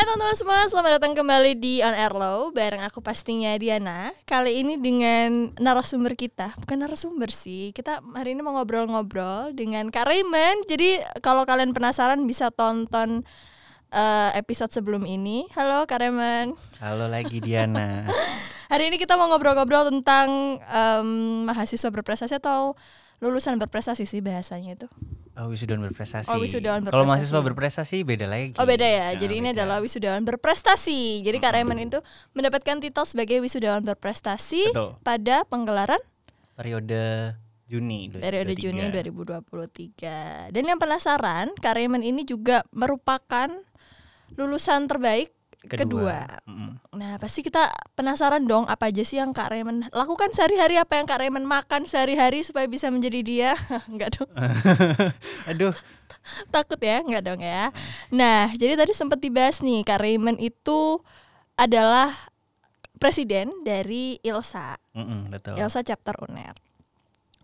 Hai teman-teman semua, selamat datang kembali di On Air Low Bareng aku pastinya Diana. Kali ini dengan narasumber kita. Bukan narasumber sih. Kita hari ini mau ngobrol-ngobrol dengan Kak Raymond. Jadi kalau kalian penasaran bisa tonton uh, episode sebelum ini. Halo Kak Raymond. Halo lagi Diana. Hari ini kita mau ngobrol-ngobrol tentang um, mahasiswa berprestasi atau lulusan berprestasi sih bahasanya itu Oh wisudawan berprestasi. Oh, wisudawan Kalau berprestasi. mahasiswa berprestasi beda lagi. Oh beda ya. Nah, Jadi ini beda. adalah wisudawan berprestasi. Jadi Kak Raymond itu mendapatkan titel sebagai wisudawan berprestasi Betul. pada penggelaran periode Juni. periode 2023. Juni 2023. Dan yang penasaran, Kak Raymond ini juga merupakan lulusan terbaik kedua. Mm-mm. Nah, pasti kita penasaran dong apa aja sih yang Kak Raymond lakukan sehari-hari, apa yang Kak Raymond makan sehari-hari supaya bisa menjadi dia? Enggak dong. Aduh, Takut ya? Enggak dong ya. Nah, jadi tadi sempat dibahas nih, Kak Raymond itu adalah presiden dari ILSA, Mm-mm, betul. ILSA chapter UNER.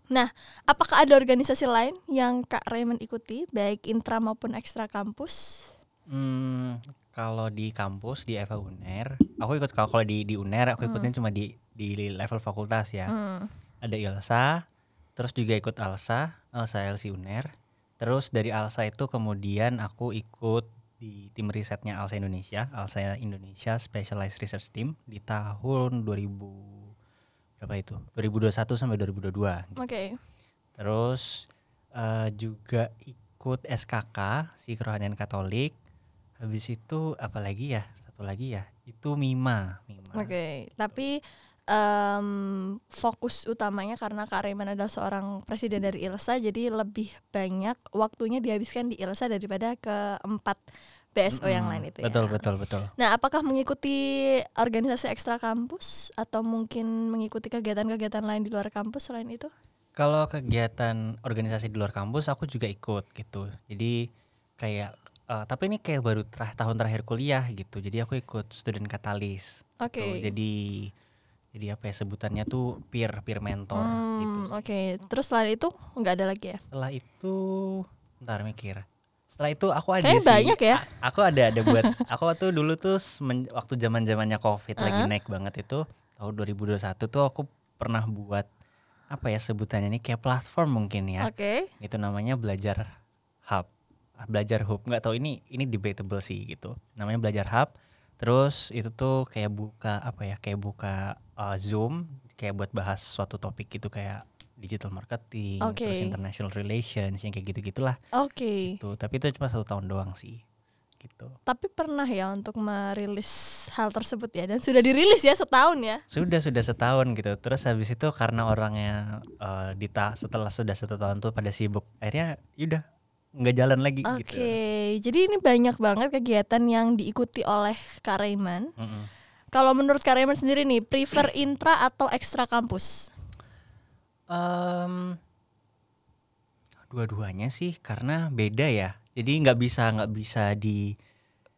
Nah, apakah ada organisasi lain yang Kak Raymond ikuti, baik intra maupun ekstra kampus? Hmm, kalau di kampus di Eva Uner, aku ikut kalau di di Uner aku ikutnya cuma di di level fakultas ya. Hmm. Ada ILSA, terus juga ikut ALSA, ALSA LC Uner. Terus dari ALSA itu kemudian aku ikut di tim risetnya ALSA Indonesia, ALSA Indonesia Specialized Research Team di tahun 2000 berapa itu? 2021 sampai 2022. Oke. Terus eh, juga ikut SKK si kerohanian Katolik. Habis itu apa lagi ya? Satu lagi ya. Itu Mima, Mima. Oke, tapi em, fokus utamanya karena Kak Raymond adalah seorang presiden dari ILSA, jadi lebih banyak waktunya dihabiskan di ILSA daripada ke empat BSO yang Mm-mm. lain itu Betul, ya. betul, betul. Nah, apakah mengikuti organisasi ekstra kampus atau mungkin mengikuti kegiatan-kegiatan lain di luar kampus selain itu? Kalau kegiatan organisasi di luar kampus aku juga ikut gitu. Jadi kayak eh, tapi ini kayak baru terah, tahun terakhir kuliah gitu. Jadi aku ikut student katalis. Oke. Tuh, jadi jadi apa ya sebutannya tuh peer peer mentor Hmm, gitu. Oke, terus selain itu nggak ada lagi ya? Setelah itu ntar mikir. Setelah itu aku ada Kayaknya sih. banyak ya. a- Aku ada ada buat aku tuh dulu tuh waktu zaman-zamannya Covid lagi Uh-huh. naik banget itu tahun 2021 tuh aku pernah buat apa ya sebutannya ini kayak platform mungkin ya. Oke. Itu namanya belajar Belajar hub nggak tahu ini ini debatable sih gitu. Namanya belajar hub. Terus itu tuh kayak buka apa ya? Kayak buka uh, Zoom kayak buat bahas suatu topik gitu kayak digital marketing, terus Oke. international relations yang kayak gitu-gitulah. Oke. Tuh, tapi itu cuma satu tahun doang sih. Gitu. Tapi pernah ya untuk merilis hal tersebut ya dan sudah dirilis ya setahun ya. Sudah sudah setahun gitu. Terus habis itu karena orangnya eh, di ta- setelah sudah satu tahun tuh pada sibuk, akhirnya yaudah nggak jalan lagi Oke, gitu. jadi ini banyak banget kegiatan yang diikuti oleh Kak Raymond. Mm-mm. Kalau menurut Kak Raymond sendiri nih, prefer intra atau ekstra kampus? Em, dua-duanya sih karena beda ya. Jadi nggak bisa nggak bisa di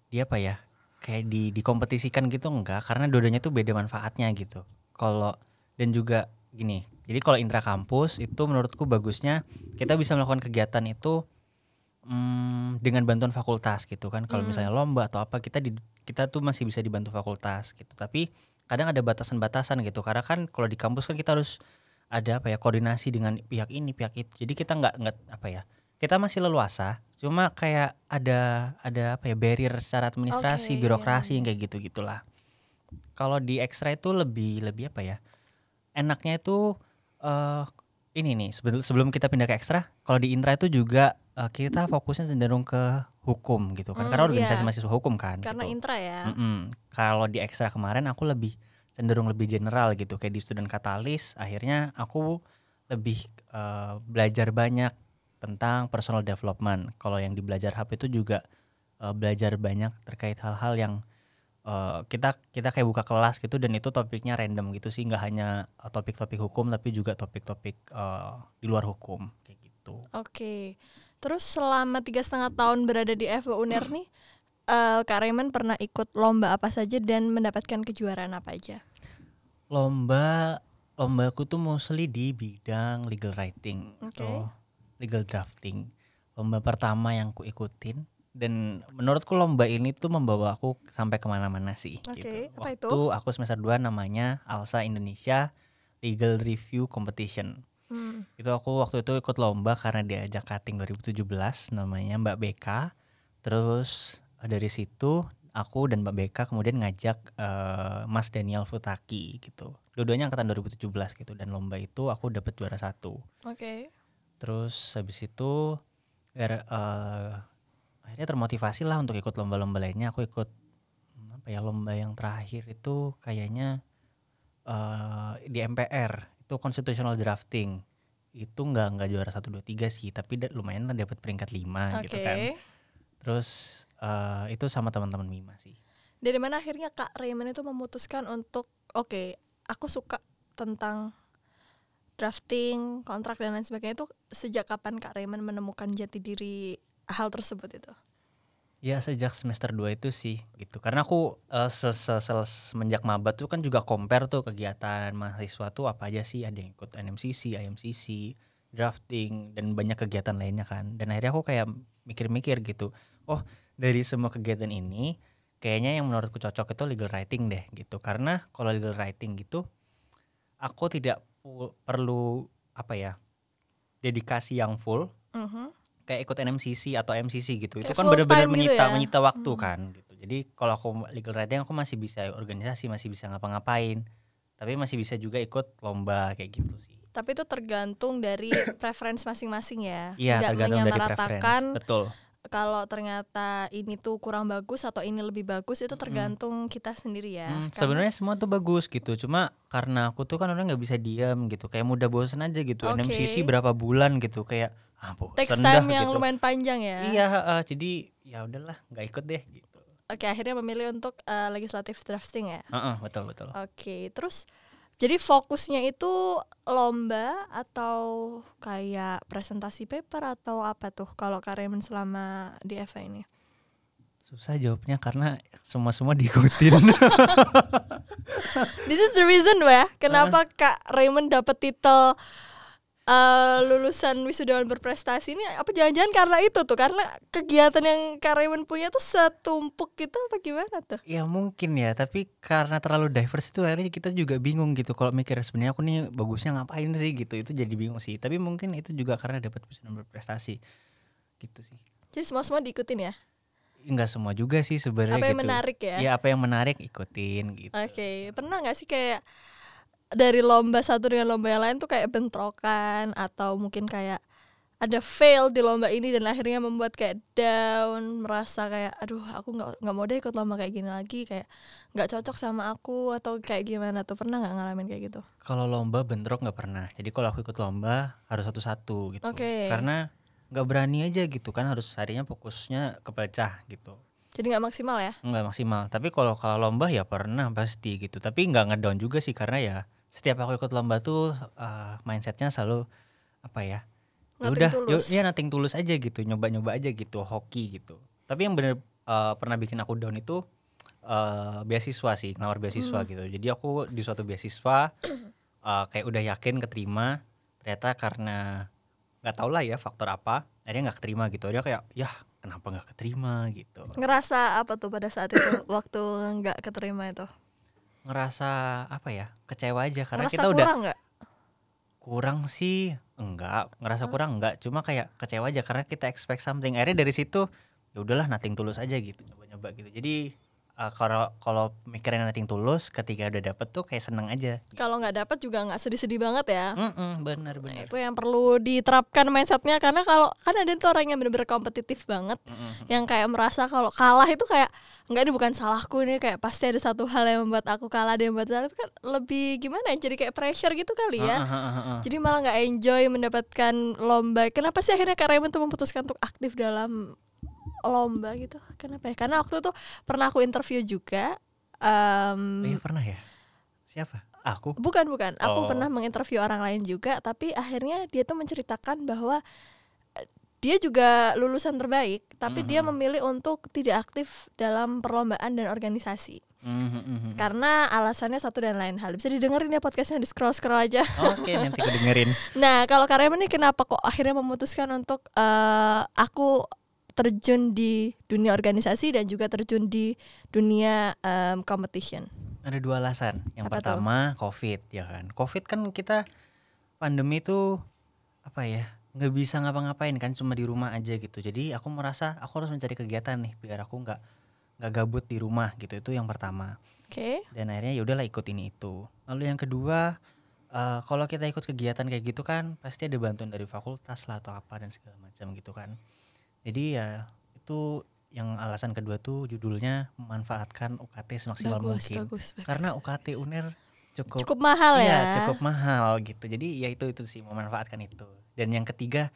di apa ya kayak di dikompetisikan gitu enggak karena dua-duanya tuh beda manfaatnya gitu. Kalau dan juga gini. Jadi kalau intra kampus itu menurutku bagusnya kita bisa melakukan kegiatan itu mm, dengan bantuan fakultas gitu kan. Kalau Hmm. misalnya lomba atau apa kita di kita tuh masih bisa dibantu fakultas gitu. Tapi kadang ada batasan-batasan gitu. Karena kan kalau di kampus kan kita harus ada apa ya koordinasi dengan pihak ini pihak itu jadi kita nggak nggak apa ya kita masih leluasa cuma kayak ada ada apa ya barrier secara administrasi Oke, birokrasi iya, yang kayak gitu gitulah kalau di ekstra itu lebih lebih apa ya enaknya itu eh ini nih sebelum sebelum kita pindah ke ekstra kalau di intra itu juga eh, kita fokusnya cenderung ke hukum gitu kan Hmm, karena organisasi iya. mahasiswa hukum kan Karena gitu. intra ya. Mm-mm. Kalau di ekstra kemarin aku lebih cenderung lebih general gitu kayak di student katalis akhirnya aku lebih eh, belajar banyak tentang personal development. Kalau yang di belajar hub itu juga eh, belajar banyak terkait hal-hal yang eh, kita kita kayak buka kelas gitu dan itu topiknya random gitu sih nggak hanya topik-topik hukum tapi juga topik-topik eh, di luar hukum kayak gitu. Oke. Terus selama tiga setengah tahun berada di FW Uner nih, eh, Kak Raymond pernah ikut lomba apa saja dan mendapatkan kejuaraan apa aja? lomba lomba aku tuh mostly di bidang legal writing Oke. atau legal drafting lomba pertama yang ku ikutin dan menurutku lomba ini tuh membawa aku sampai ke mana-mana sih. Oke, gitu. apa itu? Waktu aku semester 2 namanya Alsa Indonesia Legal Review Competition. Hmm. Itu aku waktu itu ikut lomba karena diajak cutting 2017 namanya Mbak BK. Terus eh, dari situ aku dan Mbak BK kemudian ngajak eh, Mas Daniel Futaki gitu. Dua-duanya angkatan 2017 gitu dan lomba itu aku dapat juara satu. Oke. Terus habis itu gara- eh, akhirnya termotivasi lah untuk ikut lomba-lomba lainnya. Aku ikut apa ya lomba yang terakhir itu kayaknya eh di MPR itu constitutional drafting. Itu nggak nggak juara satu dua tiga sih, tapi da- lumayan lah dapat peringkat lima Oke. gitu kan. Terus eh itu sama teman-teman Mima sih. Dari mana akhirnya Kak Raymond itu memutuskan untuk oke, aku suka tentang drafting, kontrak dan lain sebagainya itu sejak kapan Kak Raymond menemukan jati diri hal tersebut itu? Ya sejak semester 2 itu sih gitu. Karena aku se- semenjak maba tuh kan juga compare tuh kegiatan mahasiswa tuh apa aja sih. Ada yang ikut NMCC, IMCC, drafting dan banyak kegiatan lainnya kan. Dan akhirnya aku kayak mikir-mikir gitu. Oh, dari semua kegiatan ini kayaknya yang menurutku cocok itu legal writing deh gitu. Karena kalau legal writing gitu aku tidak perlu apa ya? dedikasi yang full Mhm. Kayak ikut NMCC atau MCC gitu. Itu Kayak kan full benar-benar gitu menyita ya? menyita waktu Hmm. kan gitu. Jadi kalau aku legal writing aku masih bisa organisasi masih bisa ngapa-ngapain. Tapi masih bisa juga ikut lomba kayak gitu sih. Tapi itu tergantung dari preference masing-masing ya. iya tergantung dari preference. Betul. kalau ternyata ini tuh kurang bagus atau ini lebih bagus itu tergantung kita sendiri ya. Hmm, sebenarnya semua tuh bagus gitu. Cuma karena aku tuh kan orang nggak bisa diam gitu. Kayak mudah bosen aja gitu. Oke. NMCC berapa bulan gitu. Kayak ah text time yang gitu. lumayan panjang ya. iya heeh, jadi ya udahlah nggak ikut deh gitu Oke, akhirnya memilih untuk eh, legislative drafting ya. Heeh, betul betul Oke, terus jadi fokusnya itu lomba atau kayak presentasi paper atau apa tuh kalau Kak Raymond selama di FA ini? susah jawabnya karena semua semua diikutin This is the reason ya kenapa Kak Raymond dapat titel eh, lulusan wisudawan berprestasi ini apa jangan-jangan karena itu tuh karena kegiatan yang Raymond punya tuh setumpuk gitu apa gimana tuh? Ya mungkin ya, tapi karena terlalu diverse itu akhirnya kita juga bingung gitu. Kalau mikir sebenarnya aku nih bagusnya ngapain sih gitu, itu jadi bingung sih. Tapi mungkin itu juga karena dapat bisa berprestasi, gitu sih. Jadi semua-semua diikutin ya? Enggak semua juga sih sebenarnya Apa yang gitu. menarik ya? Iya apa yang menarik ikutin gitu. Oke, pernah nggak sih kayak dari lomba satu dengan lomba yang lain tuh kayak bentrokan atau mungkin kayak ada fail di lomba ini dan akhirnya membuat kayak down, merasa kayak aduh aku nggak nggak mau deh ikut lomba kayak gini lagi kayak nggak cocok sama aku atau kayak gimana tuh pernah nggak ngalamin kayak gitu? Kalau lomba bentrok nggak pernah. Jadi kalau aku ikut lomba harus satu-satu gitu. Oke. Karena nggak berani aja gitu kan harus harinya fokusnya kepecah gitu. Jadi nggak maksimal ya? nggak maksimal tapi kalau kalau lomba ya pernah pasti gitu tapi nggak ngedown juga sih karena ya setiap aku ikut lomba tuh uh, mindsetnya selalu apa ya ya udah yuk ya nating tulus aja gitu nyoba nyoba aja gitu hoki gitu. Tapi yang bener uh, pernah bikin aku down itu uh, beasiswa sih ngelawar beasiswa Hmm. gitu. Jadi aku di suatu beasiswa uh, kayak udah yakin keterima ternyata karena nggak tau lah ya faktor apa akhirnya nggak keterima gitu. Dia kayak ya kenapa nggak keterima? gitu. Ngerasa apa tuh pada saat itu waktu nggak keterima itu? Ngerasa apa ya kecewa aja. Karena Ngerasa kita udah kurang nggak? kurang sih. Enggak ngerasa kurang enggak. Cuma kayak kecewa aja. Karena kita expect something. Akhirnya dari situ ya udahlah nating tulus aja gitu. Nyoba-nyoba gitu. Jadi eh, kalau kalau mikirin nating tulus ketika udah dapet tuh kayak seneng aja. Kalau nggak dapat juga nggak sedih-sedih banget ya? Mm-mm, bener Nah, bener. itu yang perlu diterapkan mindsetnya karena kalau kan ada tuh orang yang bener-bener kompetitif banget Mm-mm. yang kayak merasa kalau kalah itu kayak enggak ini bukan salahku nih kayak pasti ada satu hal yang membuat aku kalah dan membuat salah. Itu kan lebih gimana ya jadi kayak pressure gitu kali ya. Jadi malah nggak enjoy mendapatkan lomba. Kenapa sih akhirnya Kak Raymond tuh memutuskan untuk aktif dalam lomba gitu kenapa ya karena waktu itu pernah aku interview juga em, Oh iya pernah ya siapa aku Bukan bukan, aku Oh. pernah menginterview orang lain juga, tapi akhirnya dia tuh menceritakan bahwa eh, dia juga lulusan terbaik, tapi dia Mhm. memilih untuk tidak aktif dalam perlombaan dan organisasi Mhm, mhm. karena alasannya satu dan lain hal. Bisa didengerin ya podcastnya di scroll scroll aja. oke nanti aku dengerin Nah kalau Karyawan ini kenapa kok akhirnya memutuskan untuk eh, aku terjun di dunia organisasi dan juga terjun di dunia um, competition? Ada dua alasan. Yang Apa tuh? pertama COVID ya kan. COVID kan kita pandemi itu apa ya nggak bisa ngapa-ngapain kan cuma di rumah aja gitu. Jadi aku merasa aku harus mencari kegiatan nih biar aku nggak nggak gabut di rumah gitu. Itu yang pertama. Oke. Dan akhirnya ya udahlah ikut ini itu. Lalu yang kedua eh, kalau kita ikut kegiatan kayak gitu kan pasti ada bantuan dari fakultas lah atau apa dan segala macam gitu kan. Jadi ya itu yang alasan kedua tuh judulnya memanfaatkan UKT semaksimal Bagus, mungkin bagus, bagus. karena UKT UNER cukup cukup mahal iya, ya. cukup mahal gitu jadi ya itu itu sih memanfaatkan itu dan yang ketiga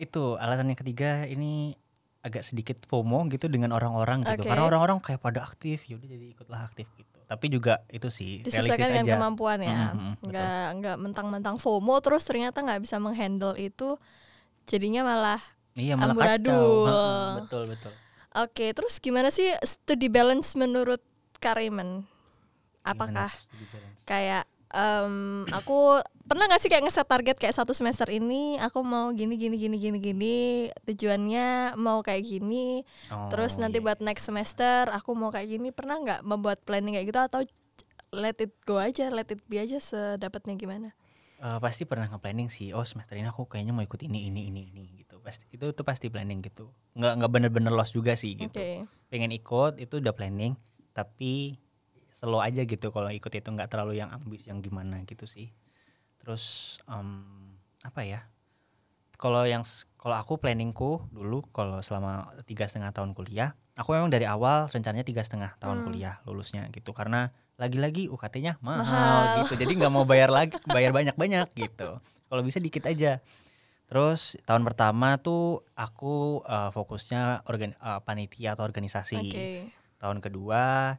itu alasan yang ketiga ini agak sedikit FOMO gitu dengan orang-orang gitu Oke. karena orang-orang kayak pada aktif ya udah jadi ikutlah aktif gitu tapi juga itu sih Disesuaikan dengan aja kemampuan ya. Mhm, mhm, betul. Nggak nggak mentang-mentang FOMO terus ternyata nggak bisa menghandle itu. Jadinya malah iya malah amburadul. kacau Heeh, betul betul Oke, terus gimana sih studi balance menurut Karimen? Gimana Apakah kayak em, aku pernah nggak sih kayak ngeset target kayak satu semester ini aku mau gini gini gini gini gini tujuannya mau kayak gini terus Oh, nanti iya. buat next semester aku mau kayak gini pernah nggak membuat planning kayak gitu atau let it go aja let it be aja sedapatnya gimana Eh, pasti pernah nge-planning sih oh semester ini aku kayaknya mau ikut ini ini ini ini gitu. Pasti itu tuh pasti planning gitu. Nggak nggak bener-bener lost juga sih gitu. Pengen ikut itu udah planning tapi slow aja gitu kalau ikut itu nggak terlalu yang ambis yang gimana gitu sih. Terus em, apa ya kalau yang kalau aku planningku dulu kalau selama tiga setengah tahun kuliah aku memang dari awal rencananya tiga setengah tahun Hmm. kuliah lulusnya gitu. Karena lagi-lagi UKT-nya mahal, Mahal. gitu. Jadi nggak mau bayar lagi bayar banyak-banyak gitu. Kalau bisa dikit aja. Terus tahun pertama tuh aku eh, fokusnya organ eh, panitia atau organisasi. Oke. Tahun kedua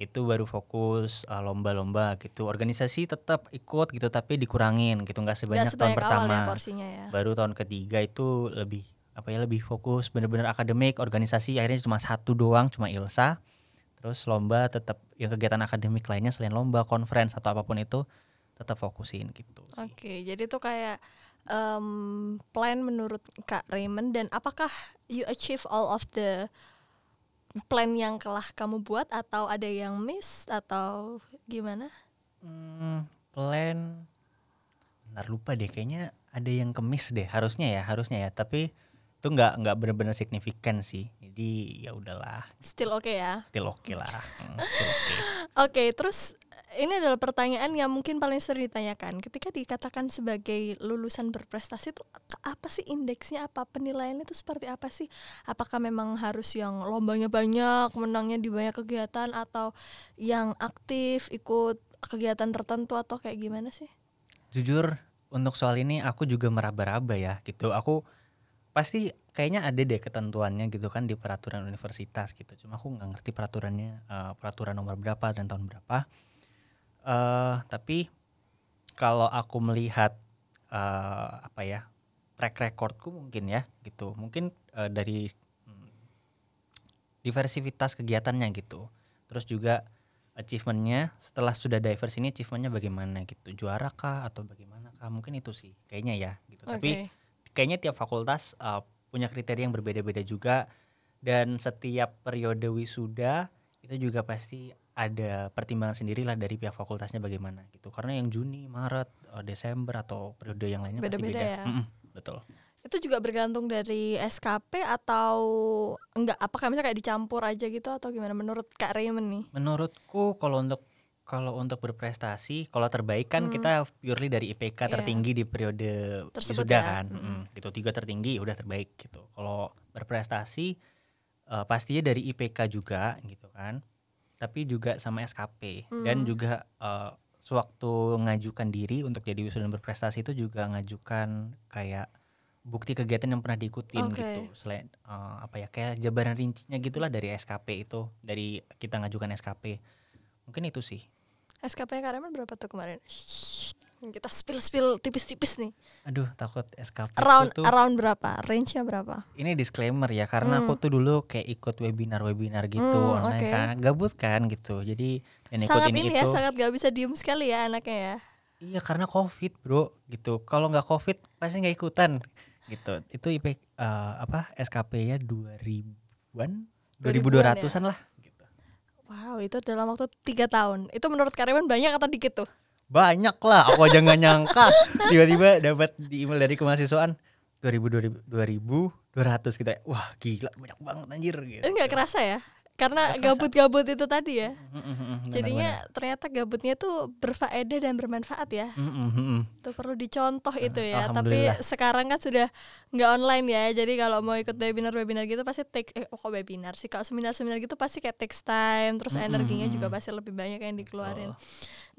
itu baru fokus uh, lomba-lomba gitu. Organisasi tetap ikut gitu tapi dikurangin gitu. Nggak sebanyak tahun sebanyak pertama ya porsinya ya? Baru tahun ketiga itu lebih apa ya lebih fokus bener-bener akademik organisasi akhirnya cuma satu doang cuma ilsa terus lomba tetap yang kegiatan akademik lainnya selain lomba conference atau apa pun itu tetap fokusin gitu. Oke, jadi itu kayak em, plan menurut Kak Raymond dan apakah you achieve all of the plan yang telah kamu buat atau ada yang miss atau gimana? Hmm, plan Bentar lupa deh kayaknya ada yang kemis deh harusnya ya harusnya ya tapi itu nggak nggak benar-benar signifikan sih jadi ya udahlah Still oke ya. still oke lah Hmm, oke Oke, terus ini adalah pertanyaan yang mungkin paling sering ditanyakan. Ketika dikatakan sebagai lulusan berprestasi itu apa sih indeksnya? Apa penilaiannya itu seperti apa sih? Apakah memang harus yang lombanya banyak, menangnya di banyak kegiatan atau yang aktif ikut kegiatan tertentu atau kayak gimana sih? jujur untuk soal ini aku juga meraba-raba ya gitu aku pasti kayaknya ada deh ketentuannya gitu kan di peraturan universitas gitu. Cuma aku nggak ngerti peraturannya eh, peraturan nomor berapa dan tahun berapa. Eh tapi kalau aku melihat eh, apa ya track recordku mungkin ya gitu. Mungkin eh, dari hmm, diversitas kegiatannya gitu. Terus juga achievementnya setelah sudah diverse ini achievementnya bagaimana gitu? Juara kah atau bagaimana kah? Mungkin itu sih kayaknya ya gitu. Tapi Oke. Kayaknya tiap fakultas uh, punya kriteria yang berbeda-beda juga dan setiap periode wisuda itu juga pasti ada pertimbangan sendiri lah dari pihak fakultasnya bagaimana gitu karena yang Juni Maret uh, Desember atau periode yang lainnya pasti Beda-beda beda ya. Mm-mm, betul Itu juga bergantung dari SKP atau enggak? Apakah misalnya kayak dicampur aja gitu atau gimana menurut Kak Raymond nih? menurutku kalau untuk kalau untuk berprestasi kalau terbaik kan kita purely dari IPK Iya. tertinggi di periode Tersebut wisuda ya. kan. Mm-mm, gitu tiga tertinggi udah terbaik gitu. Kalau berprestasi eh, pastinya dari IPK juga gitu kan. Tapi juga sama SKP dan juga eh, sewaktu ngajukan diri untuk jadi wisudawan berprestasi itu juga ngajukan kayak bukti kegiatan yang pernah diikutin Oke. gitu. Selain eh, apa ya kayak jabaran rincinya gitulah dari SKP itu dari kita ngajukan SKP mungkin itu sih SKP Kak Raymond berapa tuh kemarin? Kita spill spill tipis-tipis nih. aduh takut SKP Around tuh around berapa? Range-nya berapa? ini disclaimer ya karena aku tuh dulu kayak ikut webinar webinar gitu Hmm, online oke. kan gabut kan gitu jadi ikut sangat ini ini ya, itu sangat gak bisa diem sekali ya anaknya ya. iya karena covid bro gitu kalau nggak covid pasti nggak ikutan gitu. Itu IP eh, apa SKP-nya 2000-an, 2000-an 2200-an lah gitu. Wow, itu dalam waktu tiga tahun. Itu menurut karyawan banyak atau dikit tuh? Banyak lah, aku aja nggak nyangka tiba-tiba dapat di email dari kemahasiswaan 2000 2000 2200 gitu ya. Wah, gila banyak banget anjir gitu. Enggak kerasa ya? Karena gabut-gabut itu tadi ya. Mm, benar, Jadinya ternyata gabutnya tuh berfaedah dan bermanfaat ya. Mm, mm. Itu perlu dicontoh itu ya. Tapi sekarang kan sudah nggak online ya. Jadi kalau mau ikut webinar-webinar gitu pasti take eh, kok webinar sih. Kalau seminar-seminar gitu pasti kayak takes time, terus energinya juga pasti lebih banyak yang dikeluarin.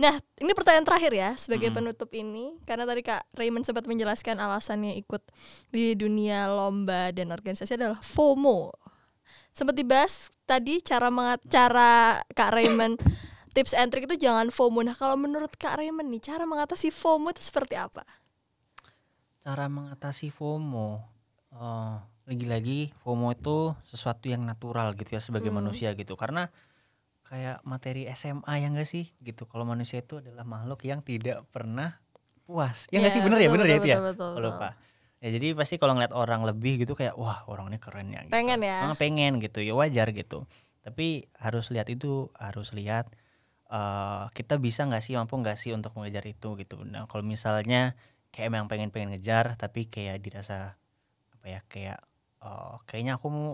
Nah, ini pertanyaan terakhir ya sebagai penutup ini karena tadi Kak Raymond sempat menjelaskan alasannya ikut di dunia lomba dan organisasi adalah FOMO. Sempat dibahas tadi cara mengat cara Kak Raymond tips and trick itu jangan FOMO. Nah, kalau menurut Kak Raymond nih cara mengatasi FOMO itu seperti apa? Cara mengatasi FOMO. eh, lagi-lagi FOMO itu sesuatu yang natural gitu ya sebagai Hmm. manusia gitu. Karena kayak materi SMA ya enggak sih gitu. Kalau manusia itu adalah makhluk yang tidak pernah puas. Ya enggak Iya, sih bener ya betul, bener ya betul, itu ya. betul, betul, Oh, betul. Ya jadi pasti kalau ngeliat orang lebih gitu kayak wah orang ini keren ya. Gitu. Pengen ya? Ah, pengen gitu ya wajar gitu. Tapi harus lihat itu harus lihat eh kita bisa nggak sih mampu nggak sih untuk mengejar itu gitu. Nah kalau misalnya kayak emang pengen pengen ngejar tapi kayak dirasa apa ya kayak eh, kayaknya aku mau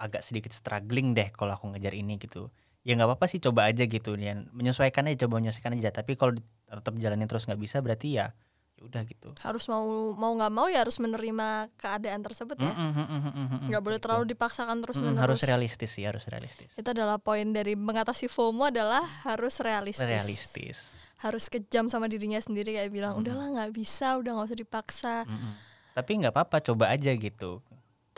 agak sedikit struggling deh kalau aku ngejar ini gitu. Ya nggak apa-apa sih coba aja gitu ya menyesuaikan aja coba menyesuaikan aja tapi kalau tetap jalanin terus nggak bisa berarti ya ya udah gitu. Harus mau mau nggak mau ya harus menerima keadaan tersebut ya. Mm, mm, mm, mm, mm, mm, Nggak boleh gitu. terlalu dipaksakan terus Mm, menerus. harus realistis sih harus realistis. Itu adalah poin dari mengatasi FOMO adalah harus realistis. Realistis. Harus kejam sama dirinya sendiri kayak bilang Mm. udahlah nggak bisa, udah nggak usah dipaksa. Mm-mm. Tapi nggak apa-apa, coba aja gitu.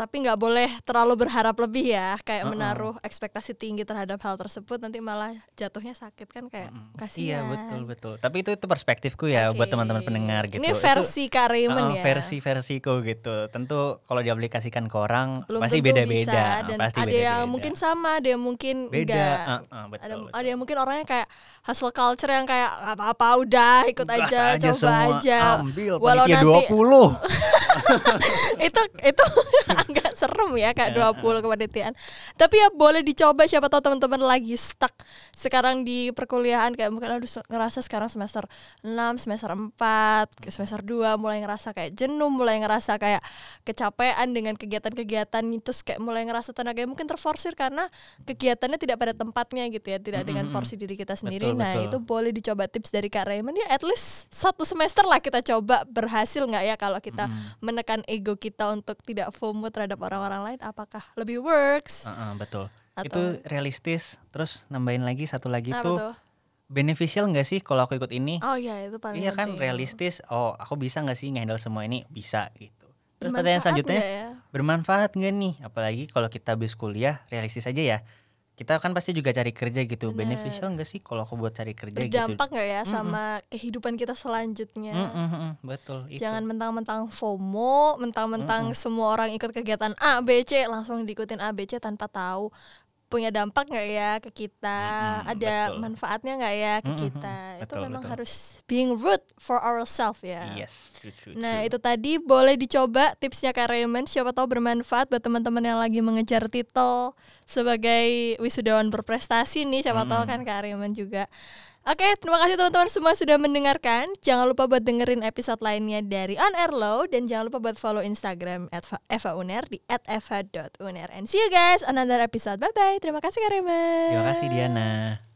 Tapi nggak boleh terlalu berharap lebih ya, kayak Uh-uh. menaruh ekspektasi tinggi terhadap hal tersebut nanti malah jatuhnya sakit kan kayak Mm-mm. kasihan. Iya betul betul. Tapi itu itu perspektifku ya buat Oke. teman-teman pendengar gitu. Ini versi Kak Raymond uh, ya. versi versiku gitu. Tentu kalau diaplikasikan ke orang Belum pasti beda-beda. uh, dan pasti ada beda-beda. yang mungkin sama, ada yang mungkin beda. enggak. uh, uh, betul, ada betul. ada yang mungkin orangnya kayak hustle culture yang kayak "Nggak apa-apa udah ikut Gas aja, coba semua, aja. Ambil Walau nanti 20. itu itu agak serem ya kayak 20 kepanitiaan. Tapi ya boleh dicoba siapa tahu teman-teman lagi stuck sekarang di perkuliahan kayak mungkin aduh ngerasa sekarang semester 6, semester 4, ke semester 2 mulai ngerasa kayak jenuh, mulai ngerasa kayak kecapean dengan kegiatan-kegiatan terus kayak mulai ngerasa tenaganya mungkin terforsir karena kegiatannya tidak pada tempatnya gitu ya, tidak dengan porsi diri kita sendiri. Betul, nah, betul. itu boleh dicoba tips dari Kak Raymond ya at least satu semester lah kita coba berhasil nggak ya kalau kita Mm-mm. Menekan ego kita untuk tidak FOMO terhadap orang-orang lain apakah lebih works Uh, uh, betul. Atau- Itu realistis. Terus nambahin lagi satu lagi apa tuh beneficial nggak sih kalau aku ikut ini? oh iya itu paling Iya kan realistis. Oh, aku bisa nggak sih ngehandle semua ini? Bisa gitu. Terus pertanyaan selanjutnya, ya? bermanfaat nggak nih? Apalagi kalau kita habis kuliah, realistis aja ya. Kita kan pasti juga cari kerja gitu. Bener. Beneficial nggak sih kalau aku buat cari kerja gitu? berdampak nggak ya Mm-mm. sama kehidupan kita selanjutnya Mm, mm, mm, betul. Itu. Jangan mentang-mentang FOMO, mentang-mentang semua orang ikut kegiatan A, B, C, langsung diikutin A, B, C tanpa tahu punya dampak nggak ya ke kita, Mm-mm, ada betul. manfaatnya nggak ya ke Mm-mm, kita. itu betul, memang betul. harus being root for ourselves ya. Yes, true, true, Nah true. itu tadi boleh dicoba tipsnya Kak Raymond Siapa tahu bermanfaat buat teman-teman yang lagi mengejar titel Sebagai wisudawan berprestasi nih Siapa tahu Mm-mm. kan Kak Raymond juga Oke terima kasih teman-teman semua sudah mendengarkan. Jangan lupa buat dengerin episode lainnya dari On Air Low Dan jangan lupa buat follow Instagram at Eva Uner di eva.uner And see you guys on another episode. Bye bye Terima kasih Raymond Terima kasih Diana.